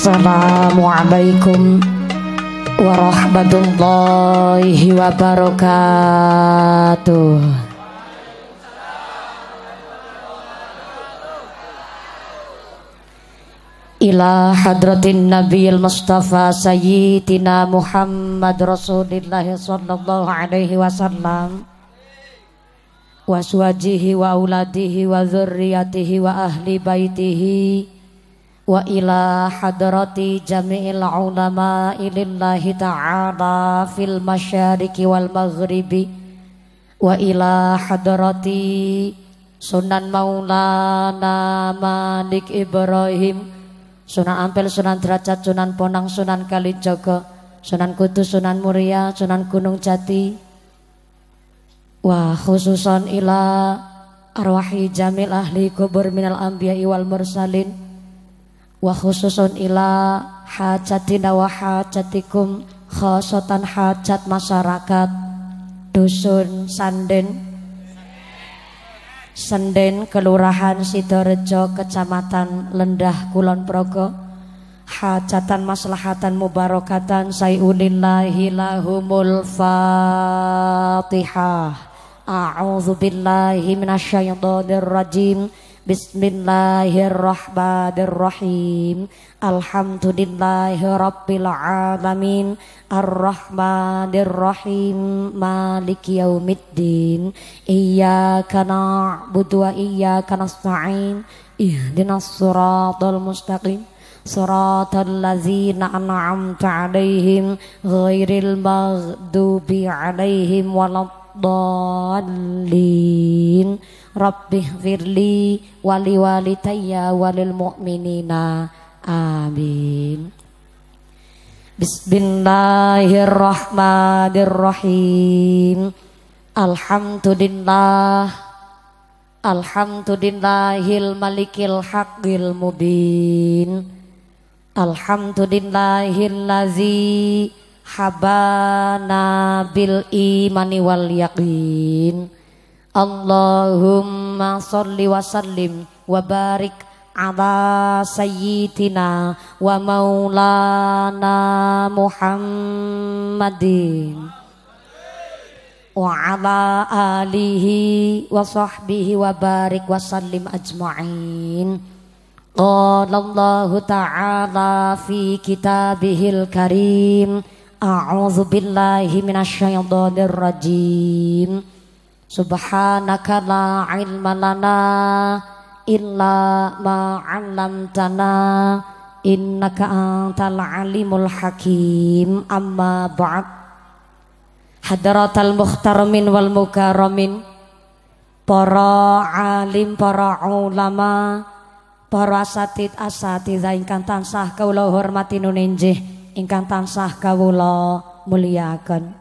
Assalamualaikum warahmatullahi wabarakatuh. Ila hadratin Nabiil Mustafa Sayyidina Muhammad Rasulullah sallallahu alaihi wasallam. Wa suwajihi wa auladihi wa dzurriyyatihi wa ahli baitihi wa ila hadrati jami'il ulama ilillahi ta'ala fil masyariki wal maghribi. Wa ila hadrati sunan maulana malik ibrahim. Sunan ampel sunan derajat sunan ponang sunan kalijogo sunan kudus sunan muria sunan gunung jati. Wa khususan ila arwahi jamil ahli kubur minal anbiya'i wal mursalin wa khususun ila hajatina wa hajatikum khosatan hajat masyarakat. Dusun Sanden. Senden Kelurahan Sidorejo Kecamatan Lendah Kulon Progo. Hajatan maslahatan mubarakatan sayulillahi lahumul fatihah. A'udzu billahi minasyaitonir rajim Bismillahirrahmanirrahim. Alhamdulillahi Rabbil Alamin Ar-Rahmanirrahim. Maliki yaumiddin. Iyaka na'budu wa iyaka nasta'in. Ihdinas suratal mustaqim. Suratal ladzina an'amta alaihim Ghairil maghdubi alaihim Waladdallin Rabbi firli wali walidayya walil mu'minina amin. Bismillahirrahmanirrahim. Alhamdulillah. Alhamdulillahil malikil haqqil mubin. Alhamdulillahil lazi habana bil imani wal yaqin Allahumma salli wa sallim wa barik ala sayyidina wa maulana Muhammadin. Wa ala alihi wa sahbihi wa barik wa sallim ajma'in. Qala Allah ta'ala fi kitabihil karim. A'udzu billahi minasyaitonir rajim Subhanaka la ilma lana illa ma 'allamtana innaka antal alimul hakim. Amma ba'd. Hadratal mukhtaramin wal mukarramin para alim para ulama para asatid asatidzah ingkang tansah kawula hormati nunenjih ingkang tansah kawula muliakan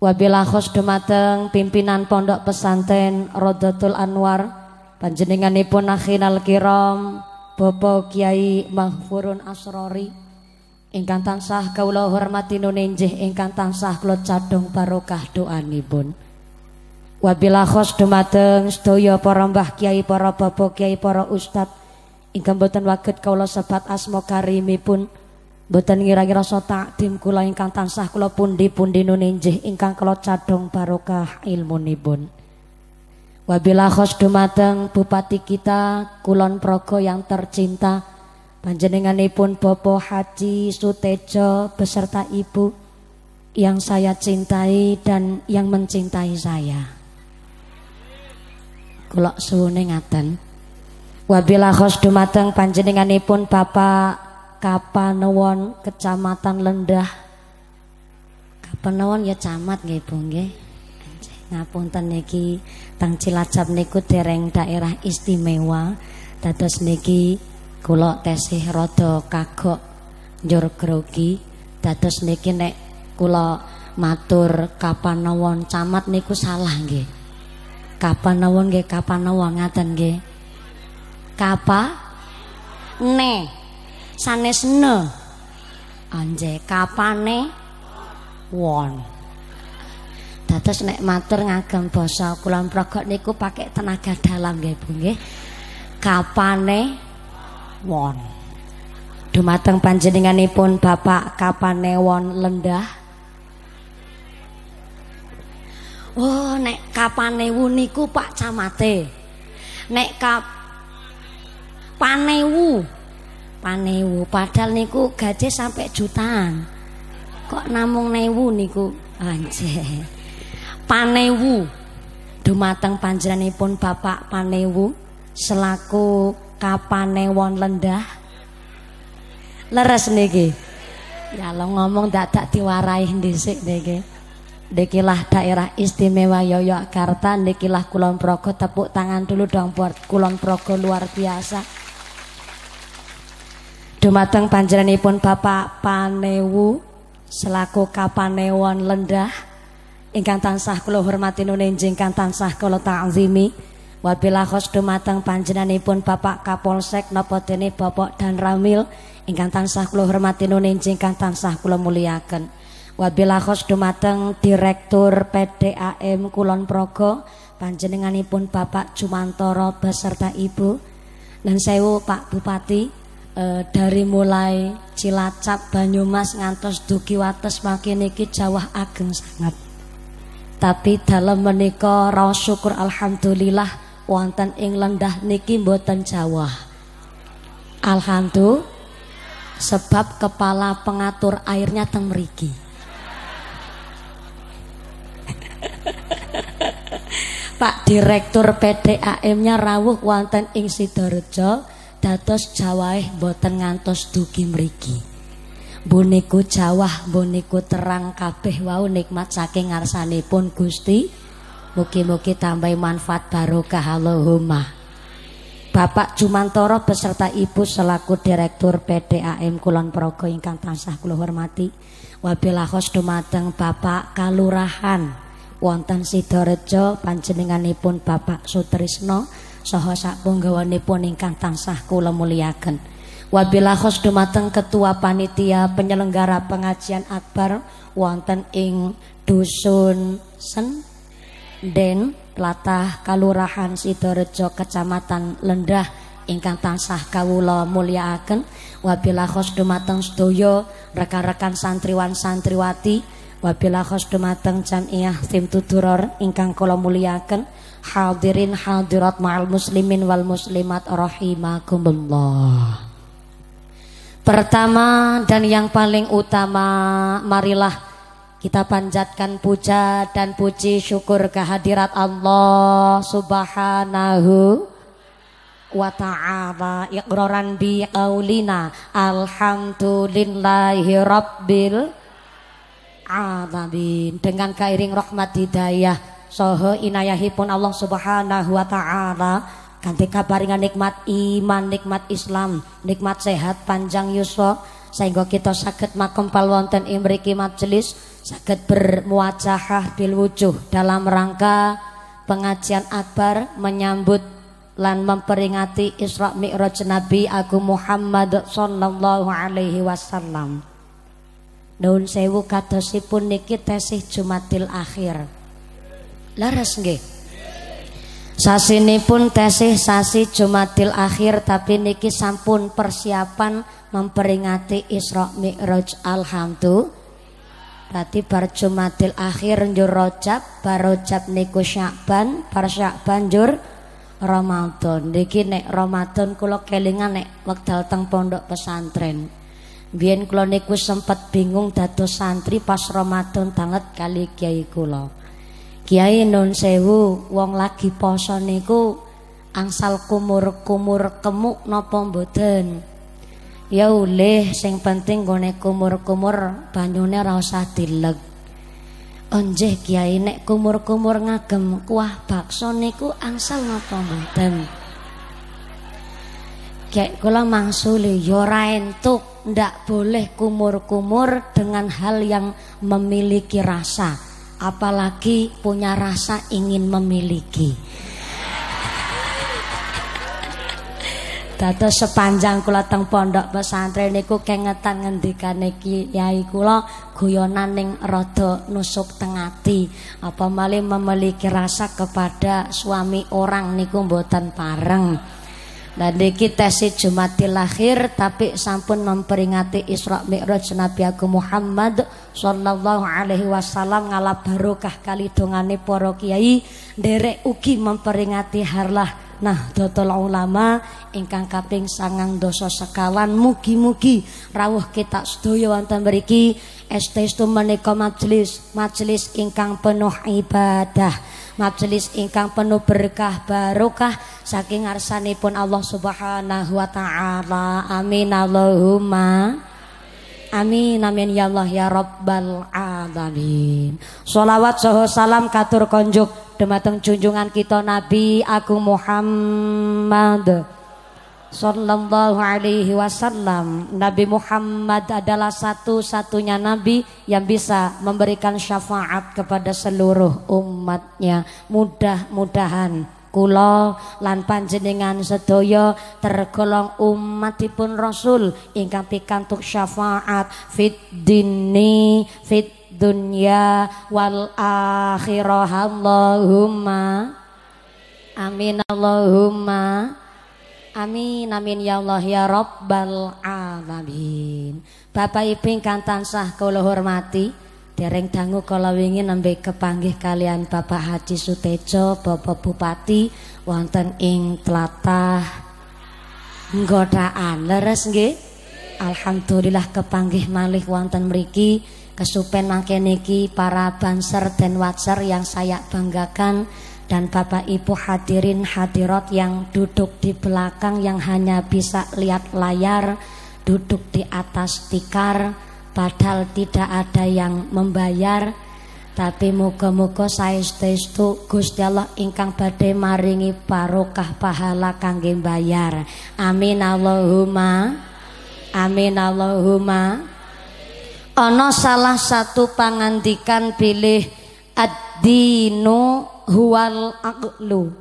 Wabila khos dumateng pimpinan pondok pesantren Rodatul Anwar panjenenganipun akhinal kiram Bapak Kiai Mahfurun Asrori. Ingkang tansah kawula hormati nunenjih ingkang tansah kula cadhong barokah doanipun. Wabila khos dumateng sedaya para mbah kiai para bapak kiai para ustad ingkang boten waget kawula sebat asma karimipun Boten ngira-ngira so takdim kula ingkang tansah kula pundi-pundi nunenjih ingkang kula cadhong barokah ilmunipun. Wabila khos dumateng bupati kita Kulon Progo yang tercinta panjenenganipun Bopo Haji Sutejo beserta ibu yang saya cintai dan yang mencintai saya. Kula suwune ngaten. Wabila khos dumateng panjenenganipun Bapak Kapanewon Kecamatan Lendah? Kapanewon ya camat nggih Bu nggih. Ngapunten niki tang Cilacap niku dereng daerah istimewa. Dados niki kula tesih rada kagok njur grogi. Dados niki nek kula matur Kapanewon camat niku salah nggih. Kapanewon nggih Kapanewon ngaten nggih. Kapa? Ne sanesne anje kapane won. Dados nek matur ngagem basa kulon progo niku pakai tenaga dalam nggih Bu nggih. Kapane won. Dumateng panjenenganipun Bapak Kapanewon Lendah? Oh nek Kapanewu niku Pak Camate. Nek kap Panewu Panewu padahal niku gaji sampai jutaan. Kok namung newu niku? Anje Panewu dumateng panjenenganipun Bapak Panewu selaku Kapanewon Lendah. Leres niki. Ya lo ngomong dadak diwarai dhisik niki. Nikilah daerah istimewa Yogyakarta Nikilah Kulon Progo Tepuk tangan dulu dong buat Kulon Progo luar biasa Dumateng panjenenganipun Bapak Panewu Selaku Kapanewon Lendah. Ingkang tansah kula hormati nunenjing ingkang tansah kula ta'zimi. Wabilah khos dumateng panjenenganipun Bapak Kapolsek napa dene Bapak dan Ramil. Ingkang tansah kula hormati nunin ingkang tansah kula muliaken. Wabila khos dumateng direktur PDAM Kulon Progo panjenenganipun Bapak Cumantoro beserta Ibu. Dan sewu Pak Bupati e, dari mulai Cilacap Banyumas ngantos dugi wates makin iki jawah ageng sangat. Tapi dalam menika raos syukur alhamdulillah wonten ing lendah niki mboten jawah. Alhamdulillah. Sebab kepala pengatur airnya teng meriki Pak Direktur PDAM-nya rawuh wonten ing Sidorejo dados jawaih boten ngantos dugi mriki. Buniku jawah buniku terang kabeh wau nikmat saking ngarsanipun Gusti. Mugi-mugi tambah manfaat barokah Allahumma. Bapak Jumantoro beserta Ibu selaku Direktur PDAM Kulon Progo ingkang tansah kula hormati. Wabilahos dumateng Bapak Kalurahan wonten Sidorejo panjenenganipun Bapak Sutrisno saha sakpunggawanipun ingkang tansah kula muliaken. Wabilahos dumateng Ketua Panitia Penyelenggara Pengajian Akbar wonten ing Dusun Sen Den Latah Kalurahan Sidorejo Kecamatan Lendah ingkang tansah kawula mulyakaken wabila khos dumateng sedaya rekan-rekan santriwan santriwati wabila khos dumateng jamiah tim tuduror ingkang kula mulyakaken hadirin hadirat ma'al muslimin wal muslimat rahimakumullah. Pertama dan yang paling utama marilah kita panjatkan puja dan puji syukur kehadirat Allah Subhanahu wa ta'ala. Iqraran bi qaulina alhamdulillahi rabbil alamin. Dengan kairing rahmat hidayah soho inayahipun Allah Subhanahu wa taala ganti kabaringan nikmat iman nikmat Islam nikmat sehat panjang yuswa sehingga kita sakit makom wonten imriki majelis sakit bermuajahah bil wujuh dalam rangka pengajian akbar menyambut lan memperingati Isra Mi'raj Nabi Agung Muhammad sallallahu alaihi wasallam. Daun sewu kadosipun niki tesih Jumatil akhir. Laras nggih. pun tesih sasi Jumatil akhir tapi niki sampun persiapan memperingati Isra Mi'raj alhamdulillah Berarti bar Jumatil akhir njur Rajab, bar Rajab niku Syakban, bar Syakban njur Ramadan. Niki nek Ramadan kula kelingan nek wekdal teng pondok pesantren. Biyen kula niku sempet bingung dados santri pas Ramadan banget kali kiai kula. Kiai nun sewu wong lagi poso niku angsal kumur-kumur kemuk napa mboten? Ya ulih sing penting gone kumur-kumur banyune ora usah dileg. Onjeh Kiai nek kumur-kumur ngagem kuah bakso niku angsal napa mboten? Kayak kula mangsuli ya ora entuk ndak boleh kumur-kumur dengan hal yang memiliki rasa apalagi punya rasa ingin memiliki. Dados sepanjang kula teng pondok pesantren niku kengetan ngendikane kiai kula guyonan ning rada nusuk teng ati. Apa malih memiliki rasa kepada suami orang niku mboten pareng. Dan niki tesi Jumatil lahir tapi sampun memperingati Isra Mi'raj Nabi Agung Muhammad sallallahu alaihi wasallam ngalap barokah kali dongane para kiai. Derek ugi memperingati harlah Nah, dotol ulama ingkang kaping sangang dosa sekawan. Mugi-mugi rawuh kita sedaya wonten mriki. Estestu menika majelis majelis ingkang penuh ibadah majelis ingkang penuh berkah barokah saking ngarsanipun Allah Subhanahu wa taala. Amin Allahumma. Amin amin ya Allah ya Rabbal alamin. Salawat saha salam katur konjuk. Dumateng junjungan kita Nabi Agung Muhammad Sallallahu alaihi wasallam. Nabi Muhammad adalah satu-satunya Nabi yang bisa memberikan syafaat kepada seluruh umatnya. Mudah-mudahan kula lan panjenengan sedaya tergolong umatipun Rasul ingkang pikantuk syafaat fit dini fit dunya wal akhirah. Allahumma amin. Allahumma amin amin ya Allah ya rabbal alamin Bapak Ibu ingkang tansah kula hormati Dereng dangu kala wingi nembe kepanggih kalian Bapak Haji Sutejo, Bapak Bupati wonten ing tlatah Nggodaan. Leres nggih? Alhamdulillah kepanggih malih wonten mriki kesupen mangke niki para banser dan watser yang saya banggakan dan Bapak Ibu hadirin hadirat yang duduk di belakang yang hanya bisa lihat layar, duduk di atas tikar padahal tidak ada yang membayar. Tapi muga-muga saestu Gusti Allah ingkang badhe maringi barokah pahala kangge bayar amin Allahumma. Amin Allahumma. Ana salah satu pangandikan pilih ad-dinu huwal aqlu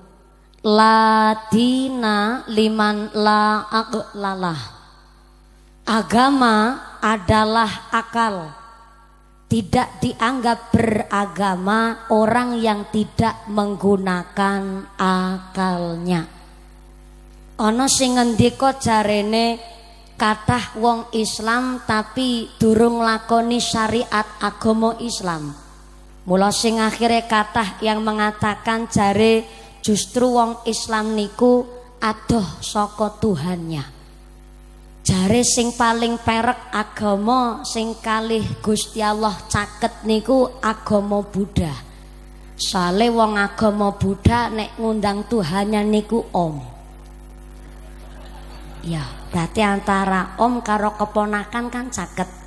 la dina liman la aqlalah Agama adalah akal. Tidak dianggap beragama orang yang tidak menggunakan akalnya. Ono sing ngendika jarene kathah wong Islam tapi durung lakoni syariat agama Islam. Mula sing akhirnya kathah yang mengatakan jare justru wong Islam niku adoh saka Tuhannya. Jare sing paling perek agama sing kalih Gusti Allah caket niku agama Buddha. Sale wong agama Buddha nek ngundang Tuhannya niku Om. Ya, berarti antara Om karo keponakan kan caket.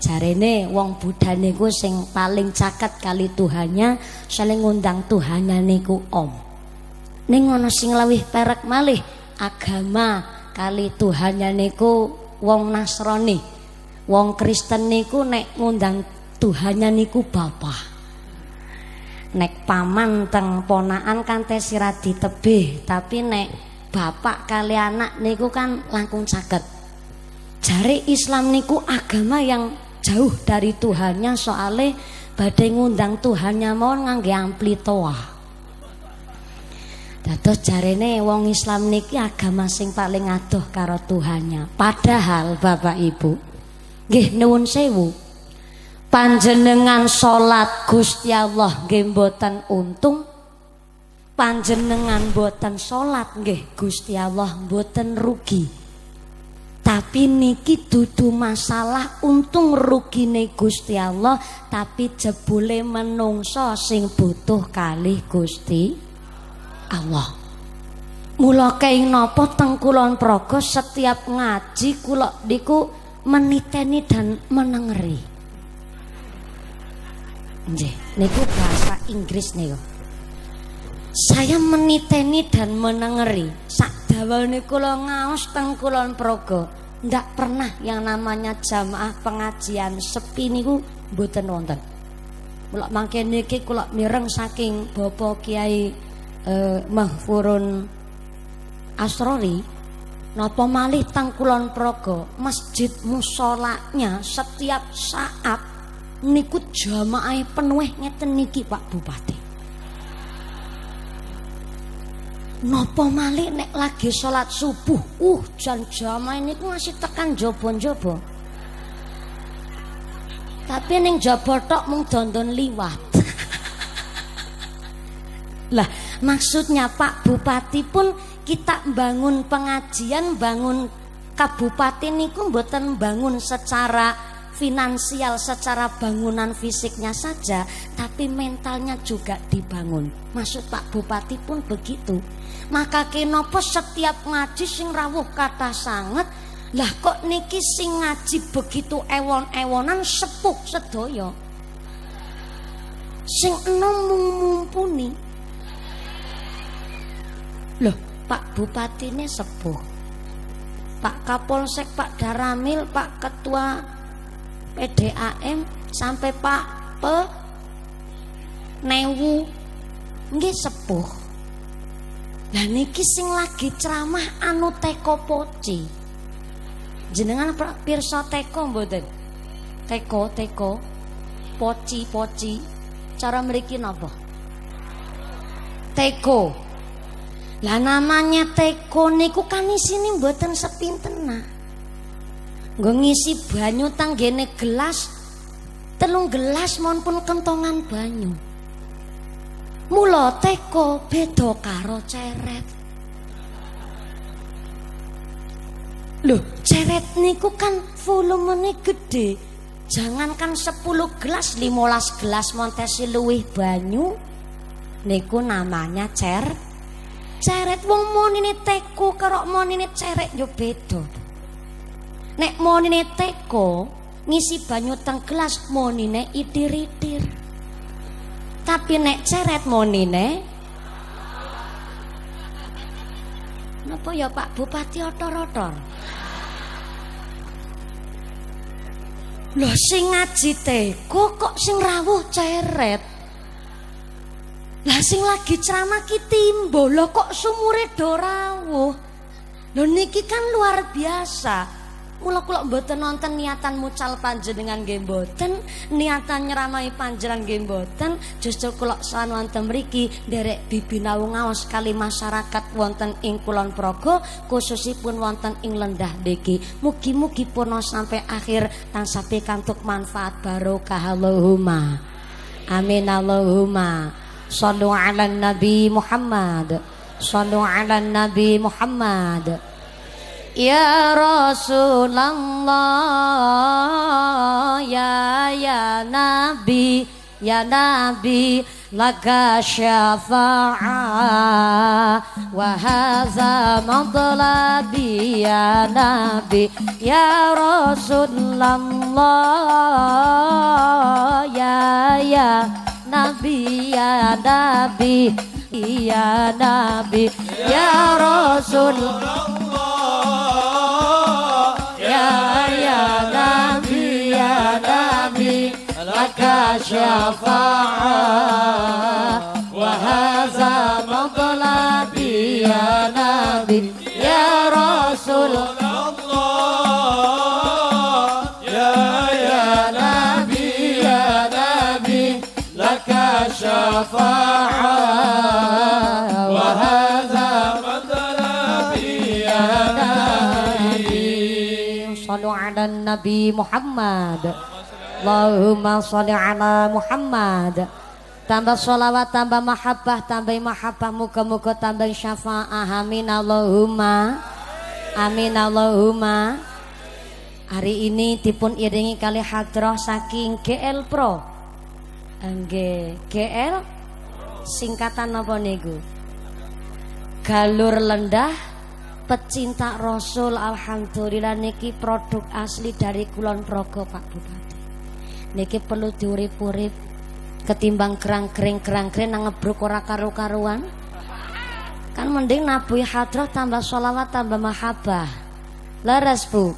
Jarene wong Buddha niku sing paling caket kali Tuhannya, saling ngundang Tuhannya niku Om. Ning ana sing lebih perek malih agama kali Tuhannya niku wong Nasrani. Wong Kristen niku nek ngundang Tuhannya niku Bapak nek paman teng ponaan kan teh sirat ditebih tapi nek bapak kali anak niku kan langkung caket jari Islam niku agama yang jauh dari Tuhannya soale badai ngundang Tuhannya mau ngangge ampli toah Dados jarene wong Islam niki agama sing paling adoh karo Tuhannya. Padahal Bapak Ibu, nggih nuwun sewu. Panjenengan salat Gusti Allah nggih mboten untung. Panjenengan mboten salat nggih Gusti Allah mboten rugi. Tapi niki dudu masalah untung rugine Gusti Allah, tapi jebule menungso sing butuh kalih Gusti Allah. Mula kei napa teng kulon praga setiap ngaji kula diku meniteni dan menengeri. Nggih, niku bahasa Inggris niku. Saya meniteni dan menengeri. Sak dawane kula ngaos teng kulon praga, ndak pernah yang namanya jamaah pengajian sepi niku mboten wonten. Mula mangke niki kula mireng saking Bapak Kiai eh, Mahfurun Asrori napa malih tang kulon progo? Masjid musolanya setiap saat niku jamaah penuh ngeten Pak Bupati Nopo malik nek lagi sholat subuh, uh jan jamaah ini masih tekan jobo-jobo. Tapi ning jaba tok mung dondon liwat. lah, maksudnya Pak Bupati pun kita bangun pengajian, bangun kabupaten niku mboten bangun secara finansial secara bangunan fisiknya saja tapi mentalnya juga dibangun. Maksud Pak Bupati pun begitu. Maka kenopo setiap ngaji sing rawuh kata sangat lah kok niki sing ngaji begitu ewon-ewonan sepuh sedoyo sing enom mumpuni. Loh Pak Bupati ini sepuh Pak Kapolsek, Pak Daramil, Pak Ketua PDAM sampai Pak Pe Newu nggih sepuh. Lah niki sing lagi ceramah anu teko poci. Jenengan pirsa teko mboten? Teko teko poci poci. Cara mriki napa? Teko. Lah namanya teko niku kan isine mboten sepintenah nggo ngisi banyu tanggene gelas telung gelas pun kentongan banyu mula teko beda karo ceret Loh, ceret niku kan volumenya gede. Jangankan 10 gelas, 15 gelas montesi luwih banyu. Niku namanya cer. Ceret wong monine teko karo monine ceret yo beda. Nek monine teko ngisi banyu teng gelas monine itir-itir. Tapi nek ceret monine Napa ya Pak Bupati otor-otor? Loh sing ngaji teko kok sing rawuh ceret? Lah sing lagi ceramah ki timbo, lho kok sumure do rawuh. Lho niki kan luar biasa. Mula kula mboten nonton niatan mucal panjenengan nggih mboten, niatan nyeramai panjenengan nggih mboten, justru kula sawan wonten mriki nderek bibinau ngaos kali masyarakat wonten ing Kulon Progo khususipun wonten ing Lendah niki. Mugi-mugi purna sampai akhir tansah pikantuk manfaat barokah Allahumma. Amin Allahumma. Sallu ala Nabi Muhammad. Sallu ala Nabi Muhammad. Ya Rasulullah Ya ya Nabi Ya Nabi Laka syafa'a Wa haza Ya Nabi Ya Rasulullah Ya ya Nabi Ya Nabi Ya Nabi Ya Rasulullah ya Nabi ya Nabi laka syafa'a wa hadza matlabi ya Nabi ya Rasul ya ya Nabi ya Nabi laka syafa'a wa ala Nabi Muhammad. Allahumma salli ala Muhammad. Tambah sholawat tambah mahabbah tambah mahabbah muka-muka tambah syafa'ah amin Allahumma. Amin Allahumma. Hari ini dipun iringi kali hadroh saking GL Pro. Angge GL singkatan apa niku? Galur lendah pecinta Rasul Alhamdulillah niki produk asli dari Kulon Progo Pak Bupati. Niki perlu diurip-urip ketimbang kerang kerang kering nang ngebruk ora karu-karuan. Kan mending nabuhi hadrah tambah sholawat tambah mahabbah. Leres bu.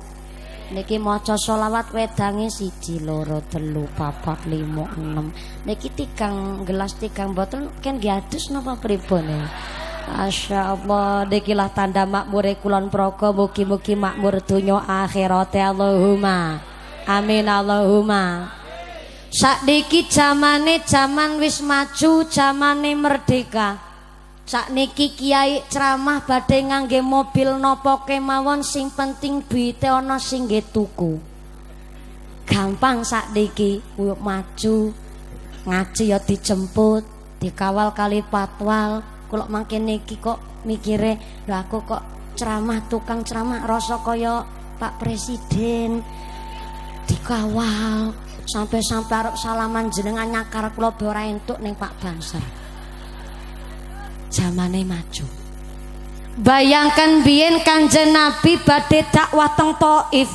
Niki maca sholawat wedangi siji loro telu papat limo enam. Niki tikang gelas tikang botol kan giadus napa pripun ya Masya Allah Dikilah tanda makmur kulon proko Mugi-mugi makmur dunia akhirat Allahumma Amin Allahumma Sakdiki zamane zaman wis maju Zamane merdeka Sakniki kiai ceramah badhe ngangge mobil nopo kemawon sing penting duite ana sing tuku. Gampang sakniki maju ngaji ya dijemput, dikawal kali patwal. Kula mangkene niki kok mikire, lho aku kok ceramah tukang ceramah rasa kaya Pak Presiden dikawal sampai-sampai arep salaman jenengan nyakar kula ora entuk ning Pak Banser zamane maju. Bayangkan biyen kanjeng Nabi badhe dakwah teng Taif.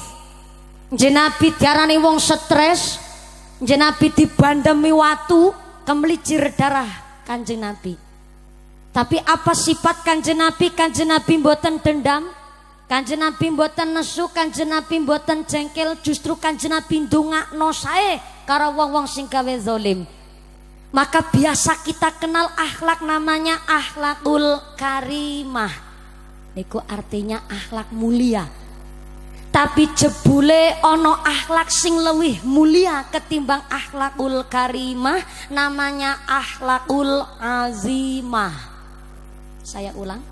Njen Nabi diarani wong stres. Njen Nabi dibandemi watu kemelicir darah kanjeng Nabi tapi apa sifat kanjeng Nabi kanjeng Nabi mboten dendam Kanjeng Nabi mboten nesu, kanjeng Nabi mboten jengkel, justru kanjeng Nabi ndongakno sae karo wong-wong sing gawe zalim. Maka biasa kita kenal akhlak namanya akhlakul karimah. Niku artinya akhlak mulia. Tapi jebule ono akhlak sing lebih mulia ketimbang akhlakul karimah namanya akhlakul azimah. Saya ulang.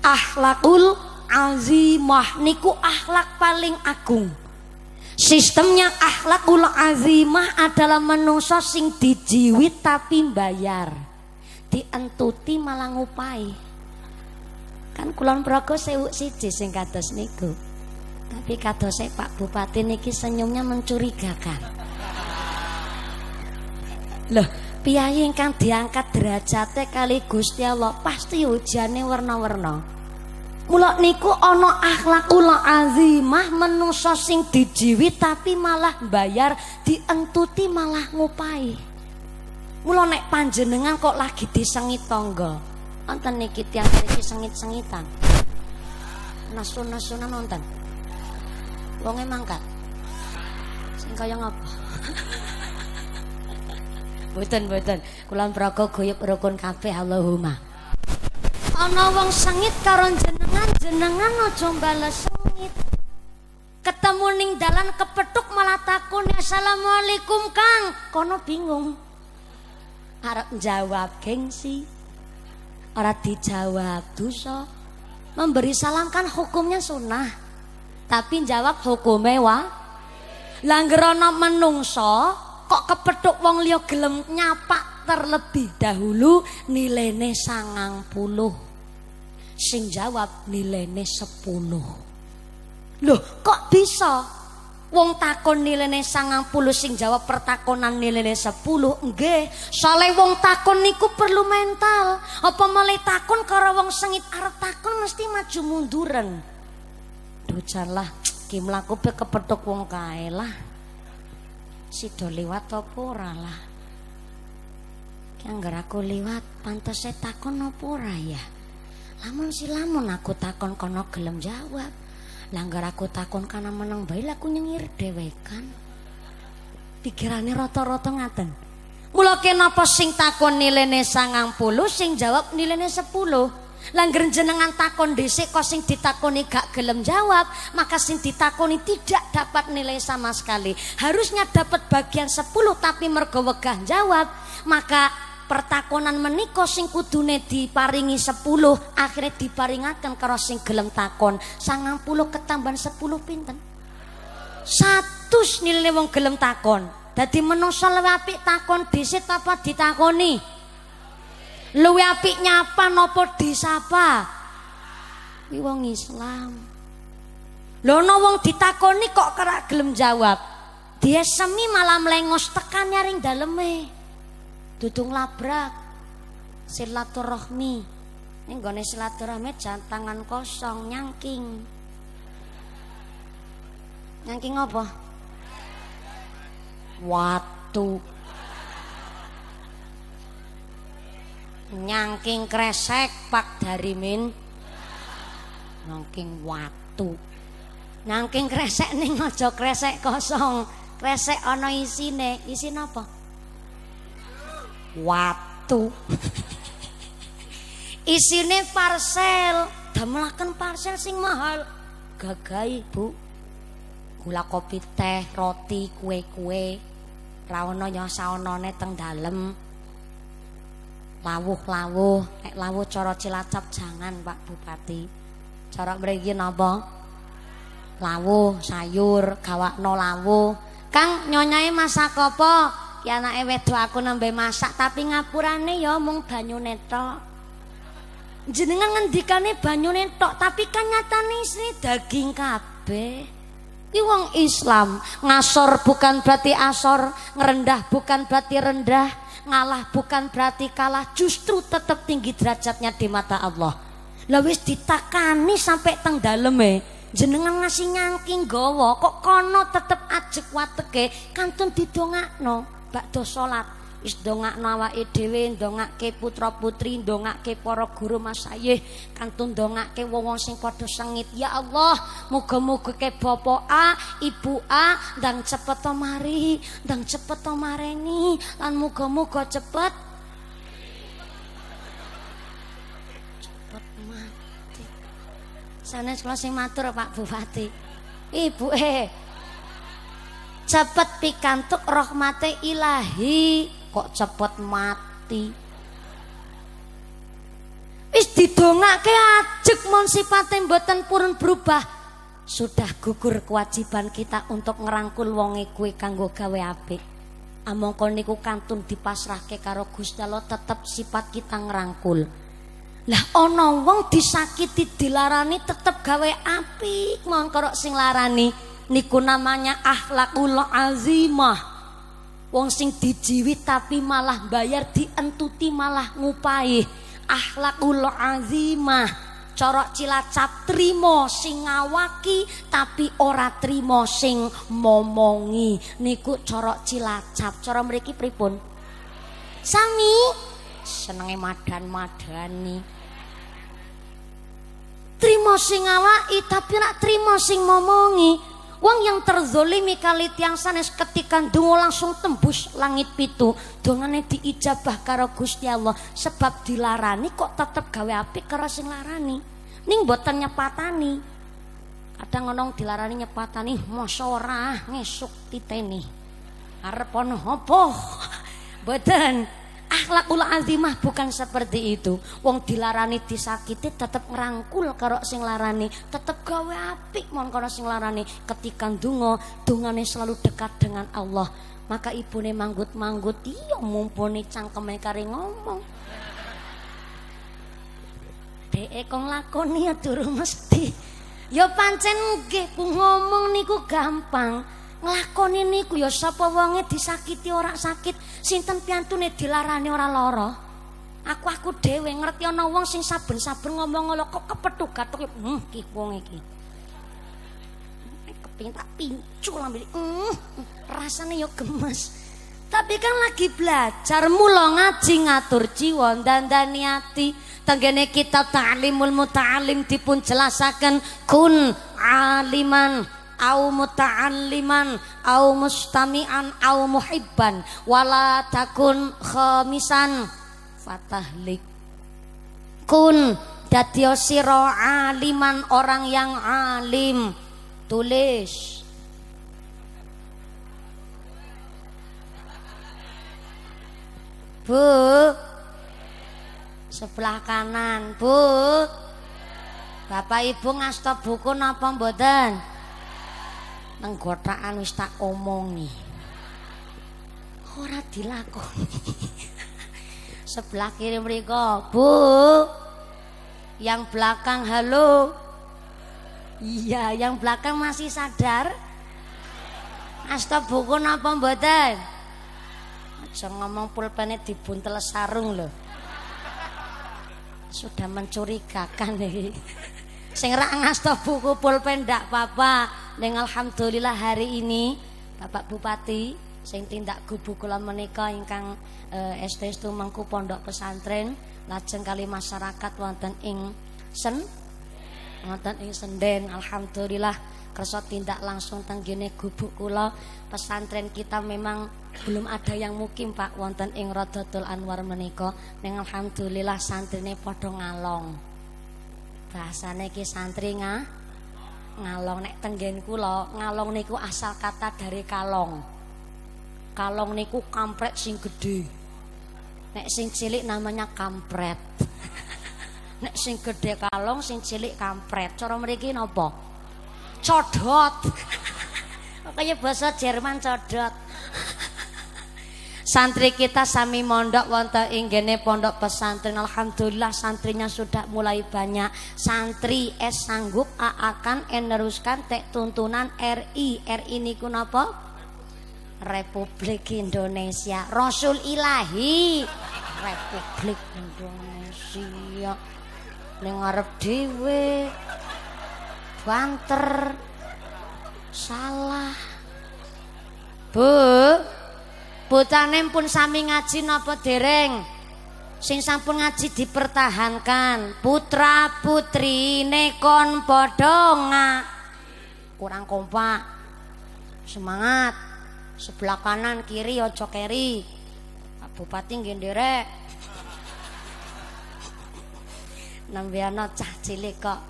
Akhlakul azimah niku akhlak paling agung. Sistemnya akhlakul azimah adalah menungso sing dijiwit tapi bayar. Dientuti malah ngupai. Kan kulon progo sewu siji sing kados niku. Tapi kadose Pak Bupati niki senyumnya mencurigakan. Loh, piyai ingkang diangkat derajate kali Gusti Allah pasti hujane warna-warna. Mula niku ana akhlakul azimah menungso sing dijiwi tapi malah bayar dientuti malah ngupai. Mula nek panjenengan kok lagi disengit tangga. Wonten niki tiyang mriki sengit-sengitan. Nasun-nasunan nonton. Wonge mangkat. Sing kaya ngapa? Boten boten. Kula praga goyep rukun kabeh Allahumma. Ana wong sengit karo jenengan jenengan aja bales sengit. Ketemu ning dalan kepethuk malah takun assalamualaikum kang. Kono bingung. Arep jawab gengsi ora dijawab dosa. Memberi salam kan hukumnya sunnah tapi jawab hukum mewah langgerono menungso kok kepethuk wong liya gelem nyapa terlebih dahulu? Nilene sangang puluh. Sing jawab nilainya sepuluh. Loh kok bisa? Wong takon sangang puluh sing jawab pertakonan nilainya sepuluh. Enggak soalnya wong takon niku perlu mental. Apa mulai takon karo wong sengit? Arep takon mesti maju munduran ducalah kim laku pe kepetuk wong kae lah sida liwat apa ora lah? Yang aku liwat pantese takon apa ya? Lamun si lamun aku takon kono gelem jawab. Langgar aku takon karena menang bae aku nyengir dhewekan. Pikirannya roto-roto ngaten. Mulai kenapa sing takon nilainya sangang puluh sing jawab nilene sepuluh? Langger jenengan takon dhisik kok sing ditakoni gak gelem jawab, maka sing ditakoni tidak dapat nilai sama sekali. Harusnya dapat bagian 10 tapi mergo wegah jawab, maka pertakonan menika sing kudune diparingi 10 akhirnya diparingaken karo sing gelem takon. 90 ketambahan 10 pinten? Satu nilai wong gelem takon. Dadi menungsa luwih apik takon dhisik apa ditakoni? Luwih apik nyapa napa disapa kuwi wong Islam. Lho ana wong ditakoni kok kerak gelem jawab. Dia semi malah melengos tekan nyaring daleme. Dudung labrak. Silaturahmi. Ini gone silaturahmi jangan tangan kosong nyangking. Nyangking apa? Watu nyangking kresek pak dari min nyangking watu. Nyangking kresek nih ngojo kresek kosong. Kresek ono isine. Isin apa? Watu. Isine parcel. Damelaken parcel sing mahal. Gagai bu. Gula kopi teh roti kue-kue. Rawono ya saonone teng dalem lawuh-lawuh. Nek lawuh cara Cilacap jangan Pak Bupati. Cara mriki napa? Lawuh sayur gawakno lawuh. Kang nyonyae masak apa? Ki anake wedok aku nembe masak tapi ngapurane ya mung banyune tok. Jenengan ngendikane banyune tok tapi kan nyatane isine daging kabeh. Ki wong Islam ngasor bukan berarti asor, ngerendah bukan berarti rendah, ngalah bukan berarti kalah, justru tetap tinggi derajatnya di mata Allah. Lah ditakani sampai teng daleme, jenengan ngasih nyangking gawa kok kono tetep ajek wateke kantun didongakno bakdo salat wis ndongakno awake dhewe ndongake putra-putri ndongake para guru masayih kantun ndongake wong-wong sing padha sengit. Ya Allah muga-muga ke bapak A ibu A ndang cepet to mari ndang cepet to mareni lan muga-muga cepet. Cepet mati. Sanes kula sing matur Pak Bupati. Ibu eh cepet pikantuk rahmate ilahi kok cepet mati. Wis didongake ajek mon sifate mboten purun berubah. Sudah gugur kewajiban kita untuk ngerangkul wonge kue kanggo gawe apik. Amangka niku kantun dipasrahke karo Gusti Allah tetep sifat kita ngerangkul. Lah ana wong disakiti dilarani tetep gawe apik. Mon karo sing larani niku namanya akhlakul azimah Wong sing dijiwit tapi malah bayar dientuti malah ngupai akhlakul azimah. Corok cilacap trimo sing ngawaki tapi ora trimo sing momongi. Niku corok cilacap. Cara mriki pripun? Sami. Senenge madan-madani. Trimo sing ngawaki tapi ora trimo sing momongi Wong yang terzolimi kali tiang sanes ketika dungo langsung tembus langit pitu. Dongane diijabah karo Gusti Allah sebab dilarani kok tetep gawe apik karo sing larani. Ning boten nyepatani. Kadang ngomong dilarani nyepatani, masa ora ngesuk titeni. Arep ono apa? Boten akhlakul azimah bukan seperti itu. Wong dilarani disakiti tetep ngerangkul karo sing larani. Tetep gawe apik mon karo sing larani. Ketika dungo dungane selalu dekat dengan Allah. Maka ibune manggut-manggut iya mumpuni cangkeme kari ngomong. Dek kong lakoni ya turu mesti. Ya pancen nggih ngomong niku gampang nglakoni niku ya sapa wonge disakiti ora sakit sinten piantune dilarani ora lara? Aku aku dhewe ngerti ana wong sing saben-saben ngomong ngono kok kepethuk gatuk hmm ki wong iki. Kepengin tak pincu lambe hmm rasane yo gemes. Tapi kan lagi belajar mula ngaji ngatur jiwa dandani ati. Tenggene kitab ta'limul muta'alim dipun jelasaken kun aliman au muta'alliman au mustami'an au muhibban wala takun khamisan. Fatahlik kun datio siro aliman orang yang alim. Tulis. Bu. Sebelah kanan Bu. Bapak Ibu ngasta buku napa mboten nang gotakan wis tak omongi. Ora dilakoni. Sebelah kiri mereka bu. Yang belakang halo. Iya yang belakang masih sadar. Asta buku apa mboten? Aja ngomong pulpennya dibuntel sarung loh sudah mencurigakan nih sing rak ngasta buku pulpen ndak apa-apa Neng alhamdulillah hari ini Bapak Bupati sing tindak gubu kula menika ingkang eh, estu mengku pondok pesantren lajeng kali masyarakat wonten ing sen wonten ing Senden. Alhamdulillah kersa tindak langsung tenggene gubuk kula. Pesantren kita memang belum ada yang mukim Pak wonten ing Rodotul Anwar menika. Ning alhamdulillah santrine padha ngalong bahasane ki santri nga ngalong nek tenggen kula ngalong niku asal kata dari kalong. Kalong niku kampret sing gede nek sing cilik namanya kampret. Nek sing gedhe kalong sing cilik kampret. Cara mriki napa? Codot. Kaya bahasa Jerman codot Santri kita sami mondok wonten ing pondok pesantren. Alhamdulillah santrinya sudah mulai banyak. Santri es sanggup akan meneruskan tek tuntunan RI. RI niku napa? Republik Indonesia. Rasul Ilahi Republik Indonesia. Ning ngarep dhewe. Banter. Salah. Bu, Bocane pun sami ngaji napa dereng? Sing sampun ngaji dipertahankan. Putra putri nekon podonga. Kurang kompak. Semangat. Sebelah kanan kiri ojo keri. Bupati nggih nderek. Cah cilik kok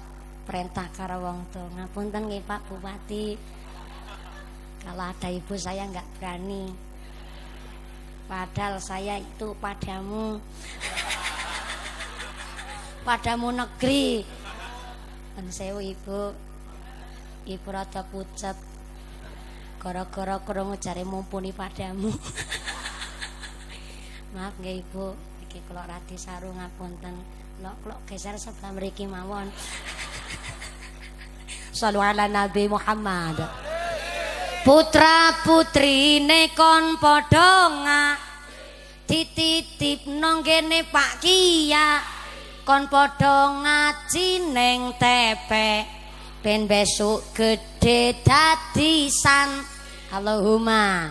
perintah karo wong tuwa. Ngapunten nggih Pak Bupati. Kalau ada ibu saya nggak berani. Padahal saya itu padamu. Padamu negeri. Dan sewu ibu. Ibu rada pucet. Gara-gara kurang cari mumpuni padamu. Maaf nggak ibu. Iki kalau rati sarung ngapunten. Lo kalau geser sebelah meriki mawon? Sallu ala Nabi Muhammad Putra putri nekon podonga dititip nang kene Pak Kia kon padha ngaji ning tepe ben besok gede dadisan Allahumma.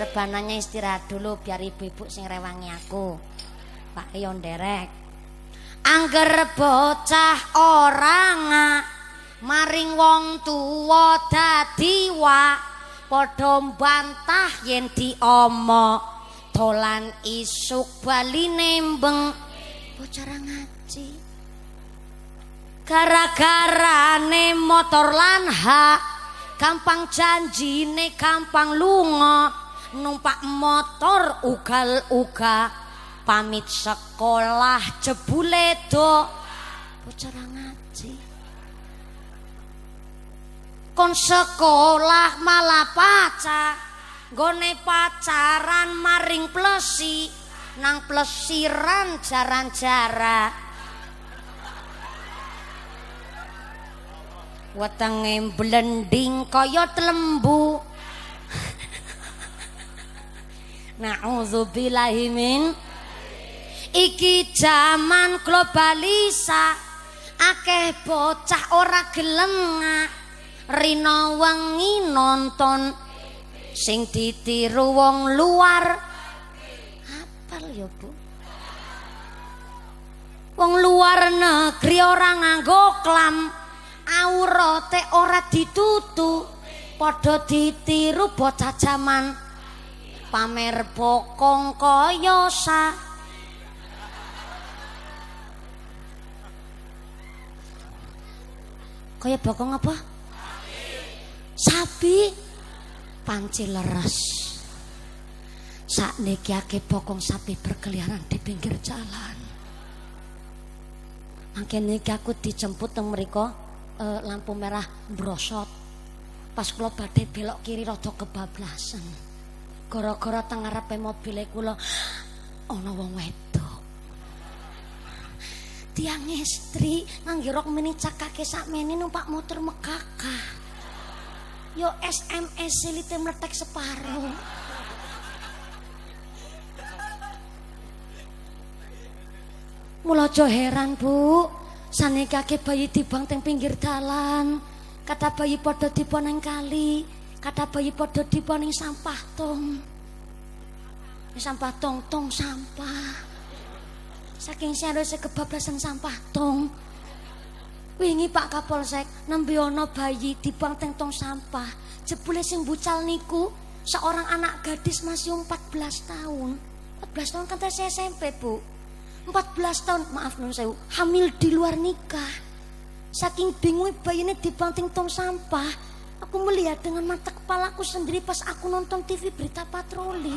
Rebananya istirahat dulu biar ibu-ibu sing rewangi aku. Pak Yon derek angger bocah orang maring wong tuwa dadi wa padha bantah yen diomo dolan isuk bali nembeng bocah ngaji? Gara-gara ne motor lan hak gampang janjine gampang lunga. Numpak motor ugal-uga pamit sekolah jebule do bocah kon sekolah malah pacar gone pacaran maring plesi. Nang plesiran jaran-jara wetenge blending kaya lembu Na'udzubillahi min. Iki zaman globalisa akeh bocah ora gelem rina wengi nonton sing ditiru wong luar. Apal ya Bu? Wong luar negeri ora nganggo klam. Aurate ora ditutu padha ditiru bocah jaman. Pamer bokong kaya sa. Kaya bokong apa? Sapi panci leres. Saat niki bokong sapi berkeliaran di pinggir jalan. Makin niki aku dijemput teng mereka e, lampu merah brosot pas kula badhe belok kiri rada kebablasan. Gara-gara teng ngarepe mobil kula ana wong wedok. Tiang istri nganggo rok mini cakake sakmene numpak motor mekakah Yo SMS silite meletek separuh. Mula aja heran, Bu. Sanikake bayi dibang teng pinggir dalan. Kata bayi padha dipa ning kali, kata bayi padha dipa ning sampah tong. Sampah tong tong sampah. Saking serius kebablasan sampah tong. Wingi Pak Kapolsek nembe ana bayi dibang teng tong sampah. Jebule sing bucal niku seorang anak gadis masih 14 tahun. 14 tahun kan saya SMP, Bu. 14 tahun, maaf nun sewu, hamil di luar nikah. Saking bingung bayinya dibang teng tong sampah, aku melihat dengan mata kepalaku sendiri pas aku nonton TV berita patroli.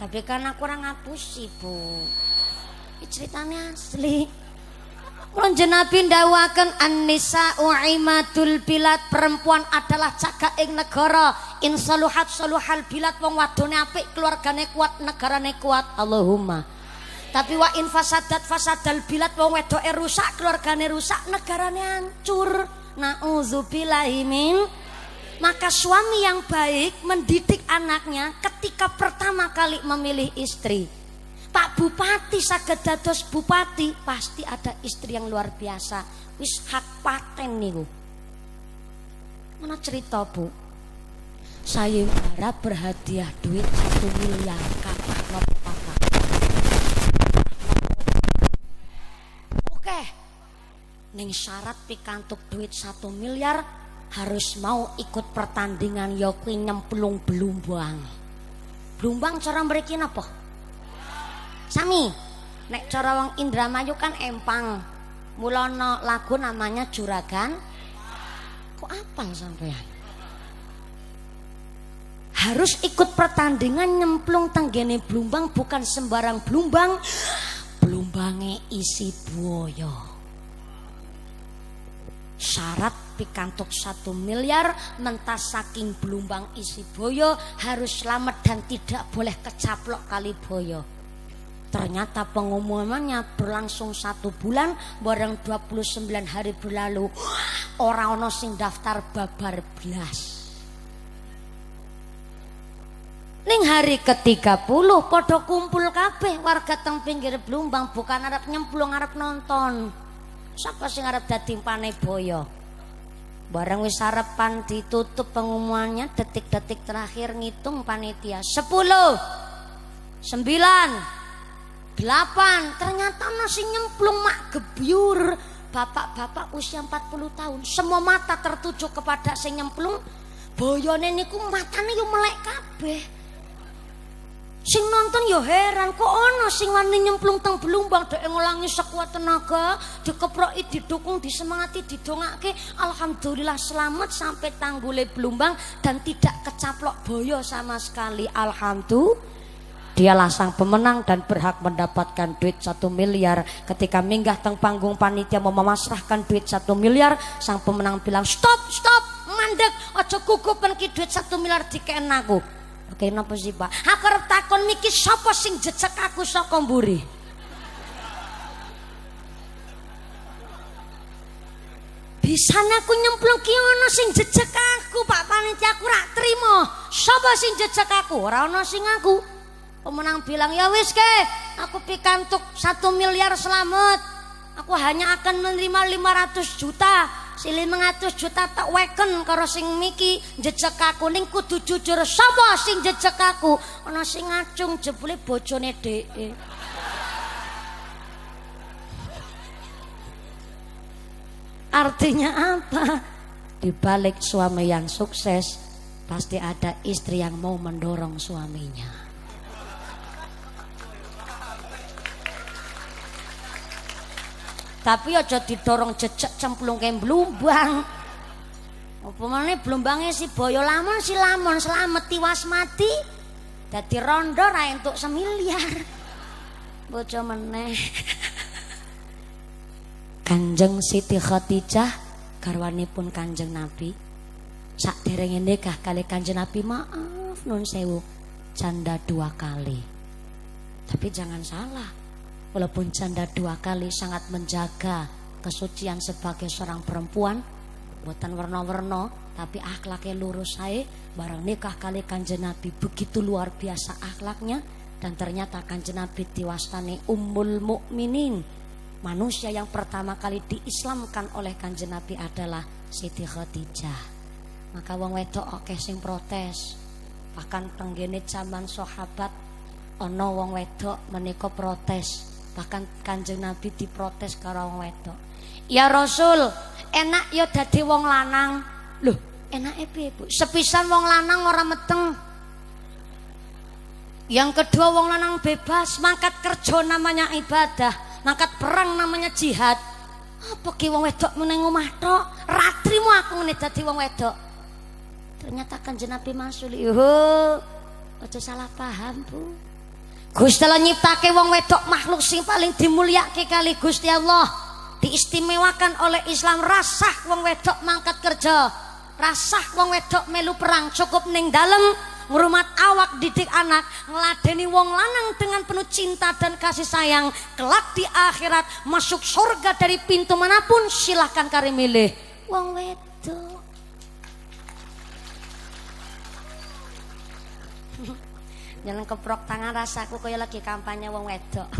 Tapi kan aku orang ngapusi, Bu. Ini ceritanya asli. Kulon jenabi ndawaken an-nisa uimatul bilad. Perempuan adalah caga ing negara. In saluhat saluhal bilad wong wadone apik keluargane kuat negarane kuat. Allahumma. Tapi wa in fasadat fasadal bilad wong wedoke rusak keluargane rusak negarane hancur. Nauzubillahi min maka suami yang baik mendidik anaknya ketika pertama kali memilih istri. Pak Bupati saged dados bupati pasti ada istri yang luar biasa. Wis hak paten niku. Mana cerita bu? Saya harap berhadiah duit satu miliar kakak kakak oke. Neng syarat pikantuk duit satu miliar harus mau ikut pertandingan yoki nyemplung belumbang belumbang cara mereka apa? Sami. Nek cara wong Indramayu kan empang. Mulono lagu namanya Juragan. Kok apa sampean? Harus ikut pertandingan nyemplung tenggene blumbang bukan sembarang blumbang. Blumbange isi buaya. Syarat pikantuk satu miliar mentas saking belumbang isi boyo harus selamat dan tidak boleh kecaplok kali boyo. Ternyata pengumumannya berlangsung satu bulan, bareng 29 hari berlalu, orang ono sing daftar babar belas. Ning hari ke-30 podo kumpul kabeh warga teng pinggir Blumbang bukan arep nyemplung arep nonton. Siapa sing arep dadi pane boyo? Barang wis arepan ditutup pengumumannya detik-detik terakhir ngitung panitia. 10 9 delapan. Ternyata masih nyemplung mak gebyur. Bapak-bapak usia 40 tahun semua mata tertuju kepada si nyemplung. Boyone niku matane yo melek kabeh sing nonton yo heran kok ono sing wani nyemplung teng belumbang dek ngulangi sekuat tenaga dikeproki didukung disemangati didongake alhamdulillah selamat sampai tanggule belumbang dan tidak kecaplok boyo sama sekali alhamdulillah Dialah sang pemenang dan berhak mendapatkan duit satu miliar. Ketika minggah teng panggung panitia mau memasrahkan duit satu miliar, sang pemenang bilang stop, stop, mandek, ojo kuku ki duit satu miliar dikeen aku. Oke, napa sih pak? Aku takon miki sopo sing jejak aku saka mburi. Bisanya aku nyemplung ki ono sing jejak aku, Pak Panitia aku rak trimo. Sapa sing jejak aku? Ora ono sing aku. Pemenang bilang, ya wis ke, aku pikantuk satu miliar selamat. Aku hanya akan menerima 500 juta. Si 500 juta tak weken karo sing miki jejak aku ning kudu jujur sapa sing jejak aku ana sing ngacung jebule bojone dhek Artinya apa? Di balik suami yang sukses pasti ada istri yang mau mendorong suaminya. Tapi aja didorong jejak cemplung kayak blumbang. Apa blumbangnya si boyo lamon si lamon selamat tiwas mati. Dadi rondo ra untuk semiliar. Bojo meneh. Kanjeng Siti Khadijah pun Kanjeng Nabi. Sak derenge nikah kali Kanjeng Nabi maaf nun sewu canda dua kali. Tapi jangan salah Walaupun janda dua kali sangat menjaga kesucian sebagai seorang perempuan, buatan warna-warna, tapi akhlaknya lurus saya. Barang nikah kali kanjeng Nabi begitu luar biasa akhlaknya, dan ternyata kanjeng Nabi diwastani ummul mukminin. Manusia yang pertama kali diislamkan oleh kanjeng Nabi adalah Siti Khadijah. Maka wong wedok oke sing protes. Bahkan tenggene zaman sahabat ono wong wedok protes bahkan kanjeng Nabi diprotes karo wong wedok. Ya Rasul enak ya dadi wong lanang. Loh enak piye Bu? Sepisan wong lanang ora meteng. Yang kedua wong lanang bebas. Mangkat kerja namanya ibadah. Mangkat perang namanya jihad. Apa ki wong wedok meneng omah tok? Ratrimu aku ngene dadi wong wedok. Ternyata kanjeng Nabi masuk. Yo aja salah paham Bu Gusti Allah nyiptake wong wedok makhluk sing paling dimulyake kali Gusti Allah. Diistimewakan oleh Islam. Rasah wong wedok mangkat kerja. Rasah wong wedok melu perang. Cukup ning dalem ngrumat awak didik anak ngeladeni wong lanang dengan penuh cinta dan kasih sayang. Kelak di akhirat masuk surga dari pintu mana pun silahkan kari milih. Wong wedok Jangan keprok tangan rasaku kaya lagi kampanye wong wedok.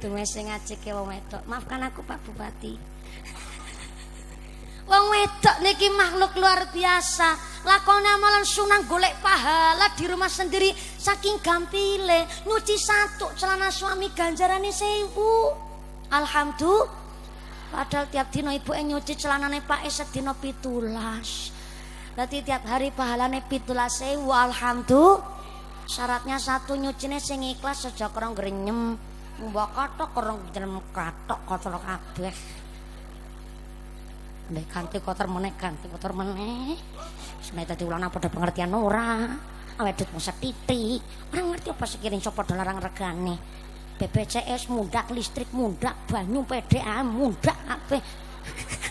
Dume sing ngajike wong wedok. Maafkan aku Pak Bupati. Wong wedok niki makhluk luar biasa. Lakone amalan sunang golek pahala di rumah sendiri saking gampile. Nyuci satu celana suami ganjarane sewu. Alhamdulillah. Padahal tiap dino ibu nyuci celanane Pak sedina pitulas. Berarti tiap hari pahalane pitulah sewu alhamdulillah. Syaratnya satu nyucine sing ikhlas saja kurang grenyem. Mbok katok kurang jeneng katok kotor kabeh. Nek ganti kotor meneh ganti kotor meneh. Senajan dadi ulana padha pengertian ora. Awedut masa titik. Ora ngerti apa sekiring sapa larang regane. BPJS mundak, listrik mundak, banyu PDA mundak kabeh.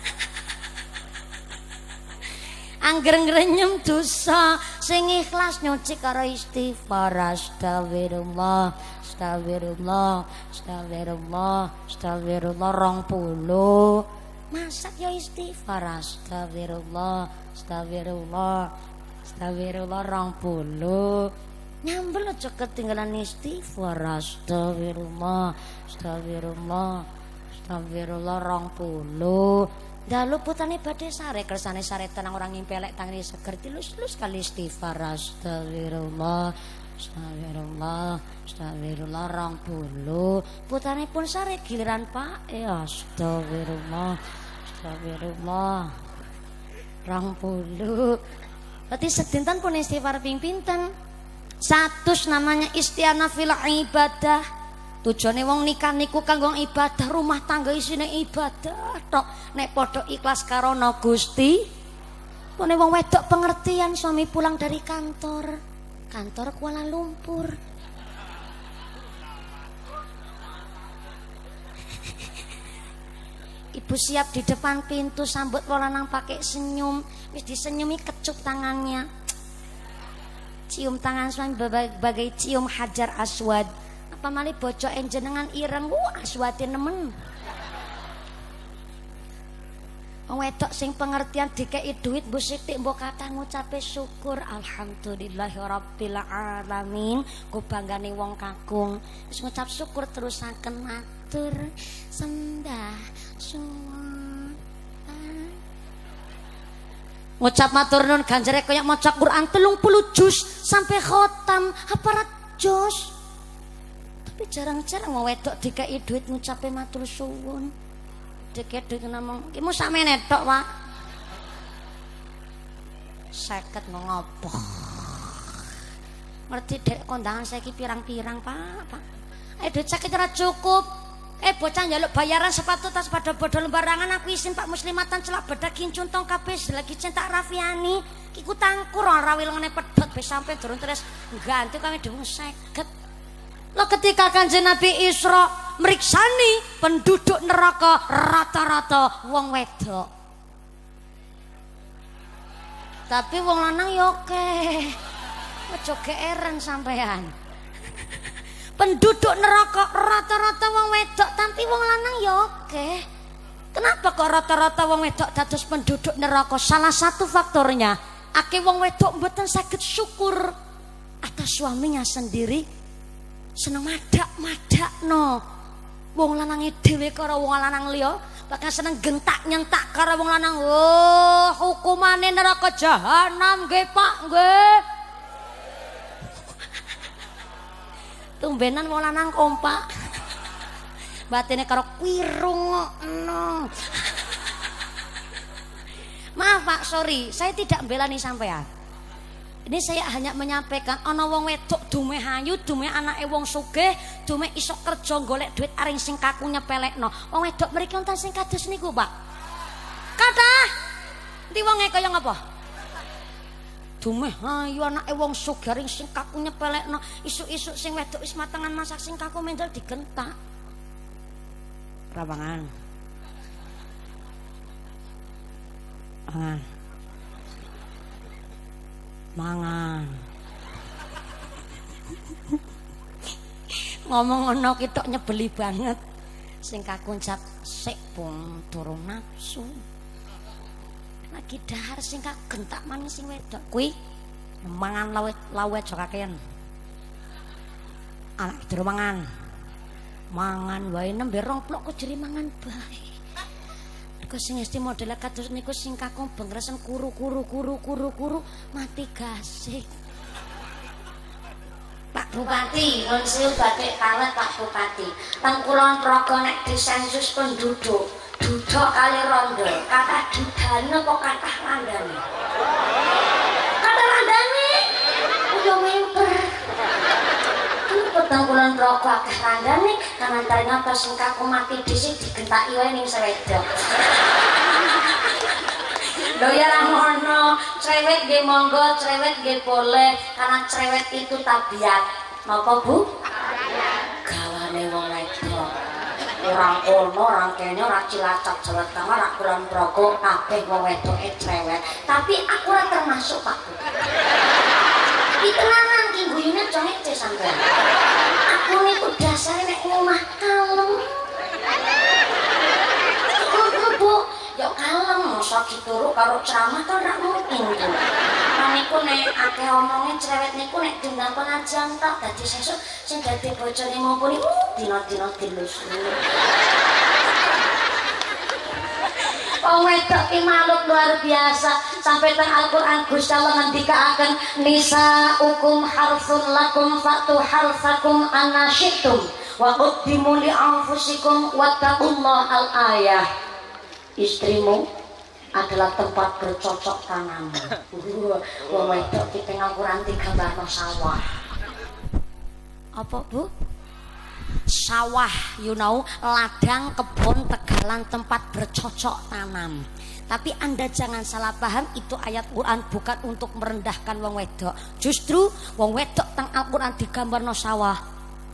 angger ngrenyem dosa sing ikhlas nyuci karo istighfar. Astagfirullah astagfirullah astagfirullah astagfirullah rong puluh. Masak ya istighfar. Astagfirullah astagfirullah astagfirullah rong puluh. Nyambel aja ketinggalan istighfar. Astagfirullah astagfirullah astagfirullah rong puluh Dalu putane badhe sare kersane sare tenang orang ngimpelek tangi seger tilus-lus kali istighfar. Astagfirullah astagfirullah astagfirullah rong puluh. Putane pun sare giliran Pak. Eh astagfirullah astagfirullah rong puluh. Berarti sedinten pun istighfar ping pinten? Satu namanya istiana fil ibadah. Tujuane wong nikah niku kanggo ibadah, rumah tangga isine ibadah tok. Nek padha ikhlas karena Gusti. Kone wong wedok pengertian suami pulang dari kantor. Kantor Kuala Lumpur. Ibu siap di depan pintu sambut lanang pakai senyum. Wis disenyumi kecup tangannya. Cium tangan suami bagai cium hajar aswad pamali bocok jenengan ireng wah aswati nemen Wong wedok sing pengertian dikei duit Bu Siti mbok kata ngucape syukur. Alhamdulillahirabbil alamin. Ku banggane wong kakung wis ngucap syukur terusaken matur sembah suwun ngucap matur nun ganjare kaya maca Quran 30 juz sampai khotam aparat jos tapi jarang-jarang mau wedok dikai duit ngucape matur suwun duit ngomong ki mu samene tok Pak. Seket mau ngopo ngerti dek? Kondangan saya pirang-pirang Pak Pak. Eh duit ora cukup. Eh bocah njaluk bayaran sepatu tas pada bodol lembarangan aku izin Pak muslimatan celak bedak kincun tong kabeh lagi cinta Rafiani. Kiku tangkur ora rawil ngene pedot be sampe durung terus ganti kami dhewe seket. Lo ketika kanjeng Nabi Isra meriksani penduduk neraka rata-rata wong wedok. Tapi wong lanang yo oke. Geeran sampean. penduduk neraka rata-rata wong wedok, tapi wong lanang yo oke. Kenapa kok rata-rata wong wedok dados penduduk neraka? Salah satu faktornya, akeh wong wedok mboten sakit syukur atas suaminya sendiri seneng madak no wong lanange dhewe karo wong lanang liya bakal seneng gentak nyentak karo wong lanang. Oh hukumane neraka jahanam nggih Pak nggih. Tumbenan wong lanang kompak batine karo kwirung no maaf Pak sorry. Saya tidak belani sampean Ini saya hanya menyampaikan ana wong wedok dume hayu, dume anake wong sugih, dume iso kerja golek duit aring sing kaku nyepelekno. Wong wedok mriki wonten sing kados niku, Pak. Kathah. Ndi wonge kaya ngapa? dumeh ayo anake wong sugaring sing kaku nyepelekno isuk-isuk sing wedok wis matengan masak sing kaku mendel digentak rawangan mangan mangan. Ngomong ngono kitok nyebeli banget. Sing kakuncap sik pun turun nafsu. Lagi dahar sing kak manis sing wedok. Kuwi mangan lawet lawet sok kakean. Anak mangan. Mangan wae nembe rong plok kok jeri mangan bae sing esti model kados niku sing kakung bengresen kuru kuru kuru kuru kuru mati gasik. Pak Bupati, nun siu batik kalet Pak Bupati. Teng kulon progo nek disensus penduduk, duduk kali rondo, kata dudane kok kata landane. Petang kulon progo akeh landane, karena ternyata sing kaku mati disik digentaki wae ning sewedok. Lho ya ramono, cerewet nggih monggo, cerewet nggih boleh karena cerewet itu tabiat. Napa Bu? Gawane wong wedok. Orang kono, orang kene, ora cilacap jelek kamar, ora kurang progo, kabeh wong wedoke cerewet. Tapi aku termasuk, Pak. Ditenanan ki guyune cengece sampean. Aku niku dasare nek ngomah kalem. Bu, ya kalem masa dituru karo ceramah kan rak mungkin niku nek akeh omongnya cerewet niku nek diundang pengajian tak dadi sesuk sing dadi bojone mumpuni uh, dina-dina dilus. Wong wedok ki makhluk luar biasa sampai teng Al-Qur'an Gusti Allah ngendikaaken nisa ukum harfun lakum fatu harfakum anasyitum wa qaddimu li anfusikum wattaqullah al-ayah istrimu adalah tempat bercocok tanammu. Wong wedok kita ngakuran tiga barno sawah. Apa bu? Sawah, you know, ladang, kebun, tegalan, tempat bercocok tanam. Tapi anda jangan salah paham itu ayat Quran bukan untuk merendahkan wong wedok. Justru wong wedok tang Al Quran digambarno sawah,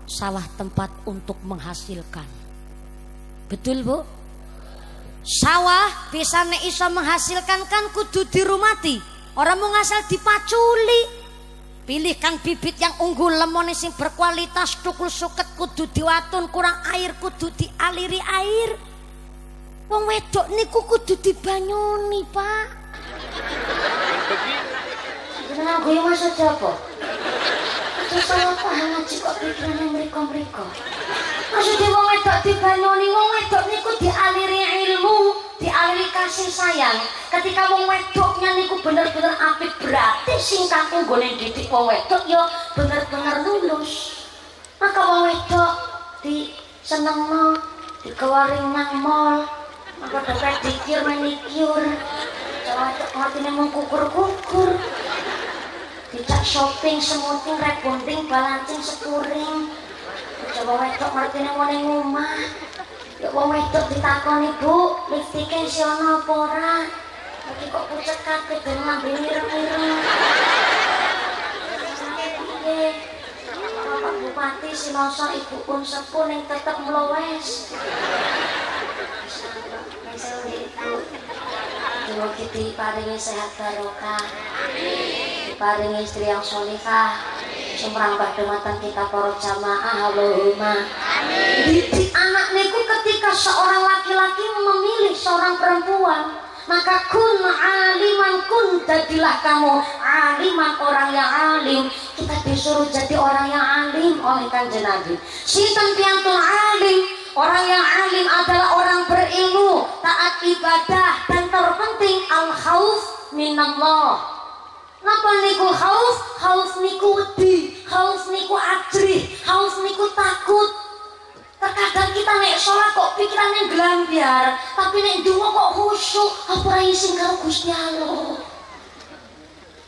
sawah tempat untuk menghasilkan. Betul bu? sawah bisa nek iso menghasilkan kan kudu dirumati orang mau ngasal dipaculi pilihkan bibit yang unggul lemone sing berkualitas tukul suket kudu diwatun kurang air kudu dialiri air wong wedok niku kudu dibanyoni pak jenengan gue maksud apa? Terus saya paham ngaji kok pikirannya mereka-mereka Maksudnya wong wedok dibanyoni wong wedok niku dialiri ilmu, dialiri kasih sayang. Ketika wong wedoknya niku bener-bener apik berarti sing kakung gone didik wong wedok yo bener-bener lulus. Maka wong wedok di senengno, dikewaring nang mall, maka dapat dikir manicure. Jawa wedok ngertine mung kukur-kukur. Dijak shopping, semuting, rebonding, balancing, sepuring. Coba wedok ngerti ning ngene omah. Ya wong wedok ditakoni, Bu, lipstike si ana apa ora? Iki kok kabeh ben ngambil mireng-mireng. Piye? Bapak Bupati Sinoso Ibu pun sepuh ning tetep mlowes. Mugi diparingi sehat barokah. Diparingi istri yang solihah. Sumrang badematan kita para jamaah Allahumma. Didik anak niku ketika seorang laki-laki memilih seorang perempuan, maka kun aliman kun jadilah kamu aliman orang yang alim kita disuruh jadi orang yang alim oleh kanjeng Nabi sinten piantun alim orang yang alim adalah orang berilmu taat ibadah dan terpenting al khauf minallah Napa niku khauf? Khauf niku wedi, khauf niku ajrih, khauf niku takut. Terkadang kita nek sholat kok pikirannya gelambiar, tapi nek dungo kok khusyuk, apa isin karo Gusti Allah.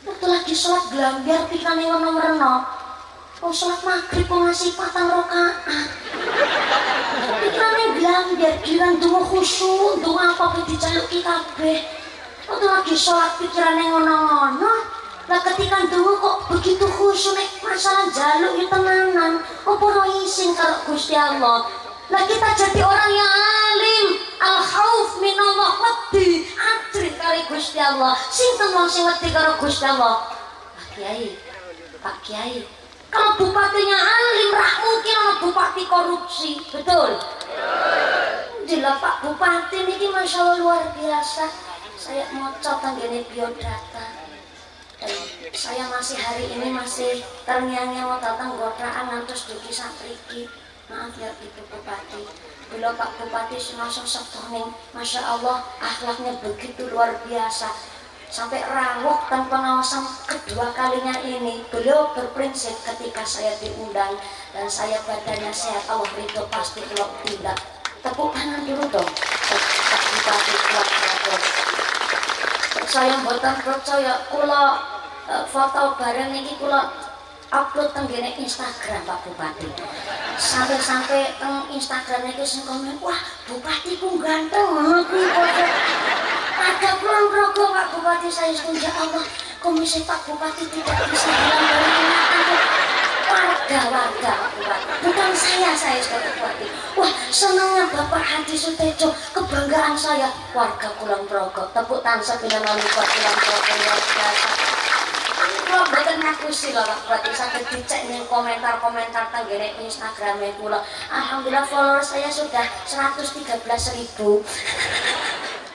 Waktu lagi sholat gelambiar pikirannya ngono-ngono. Oh sholat maghrib kok ngasih patang rokaat. Pikirannya gelambiar, giran dungo khusyuk, dungo apa dijaluk kita kabeh. Waktu lagi sholat pikirannya ngono-ngono, Nah ketika khusyuk nek masalah jaluk ya tenanan. Apa ora isin karo Gusti Allah. Lah kita jadi orang yang alim, al khauf minallah wedi, antri kali Gusti Allah. Sinten wong sing wedi karo Gusti Allah? Pak Kiai. Pak Kiai. Kalau bupatinya alim, rak mungkin ana bupati korupsi, betul? Jelas Pak Bupati ini Masya Allah luar biasa. Saya mau tanggane biodata. Dan saya masih hari ini masih terngiang-ngiang mau datang gotraan ngantos duki satriki maaf ya Ibu Bupati bila Pak Bupati semasa setoning Masya Allah akhlaknya begitu luar biasa sampai rawuh dan pengawasan kedua kalinya ini beliau berprinsip ketika saya diundang dan saya badannya sehat Allah ridho pasti kalau tidak. Tepuk tangan dulu dong. Saya buatan percaya kula uh, foto bareng ini kula upload tenggene Instagram Pak Bupati. Sampai-sampai teng Instagramnya itu sing komen wah Bupati ku ganteng aku ada pulang rogo Pak Bupati saya setuju Allah komisi Pak Bupati tidak bisa bilang dari warga-warga Pak Bupati bukan saya saya sebagai Bupati wah senangnya Bapak Hadi Sutejo kebanggaan saya warga Pulang Progo tepuk tangan sebina malu buat Pulang Progo luar biasa kula mboten ngapusi lho Pak Bupati saged dicek ning komentar-komentar tenggene Instagram kula. Alhamdulillah follower saya sudah 113 ribu.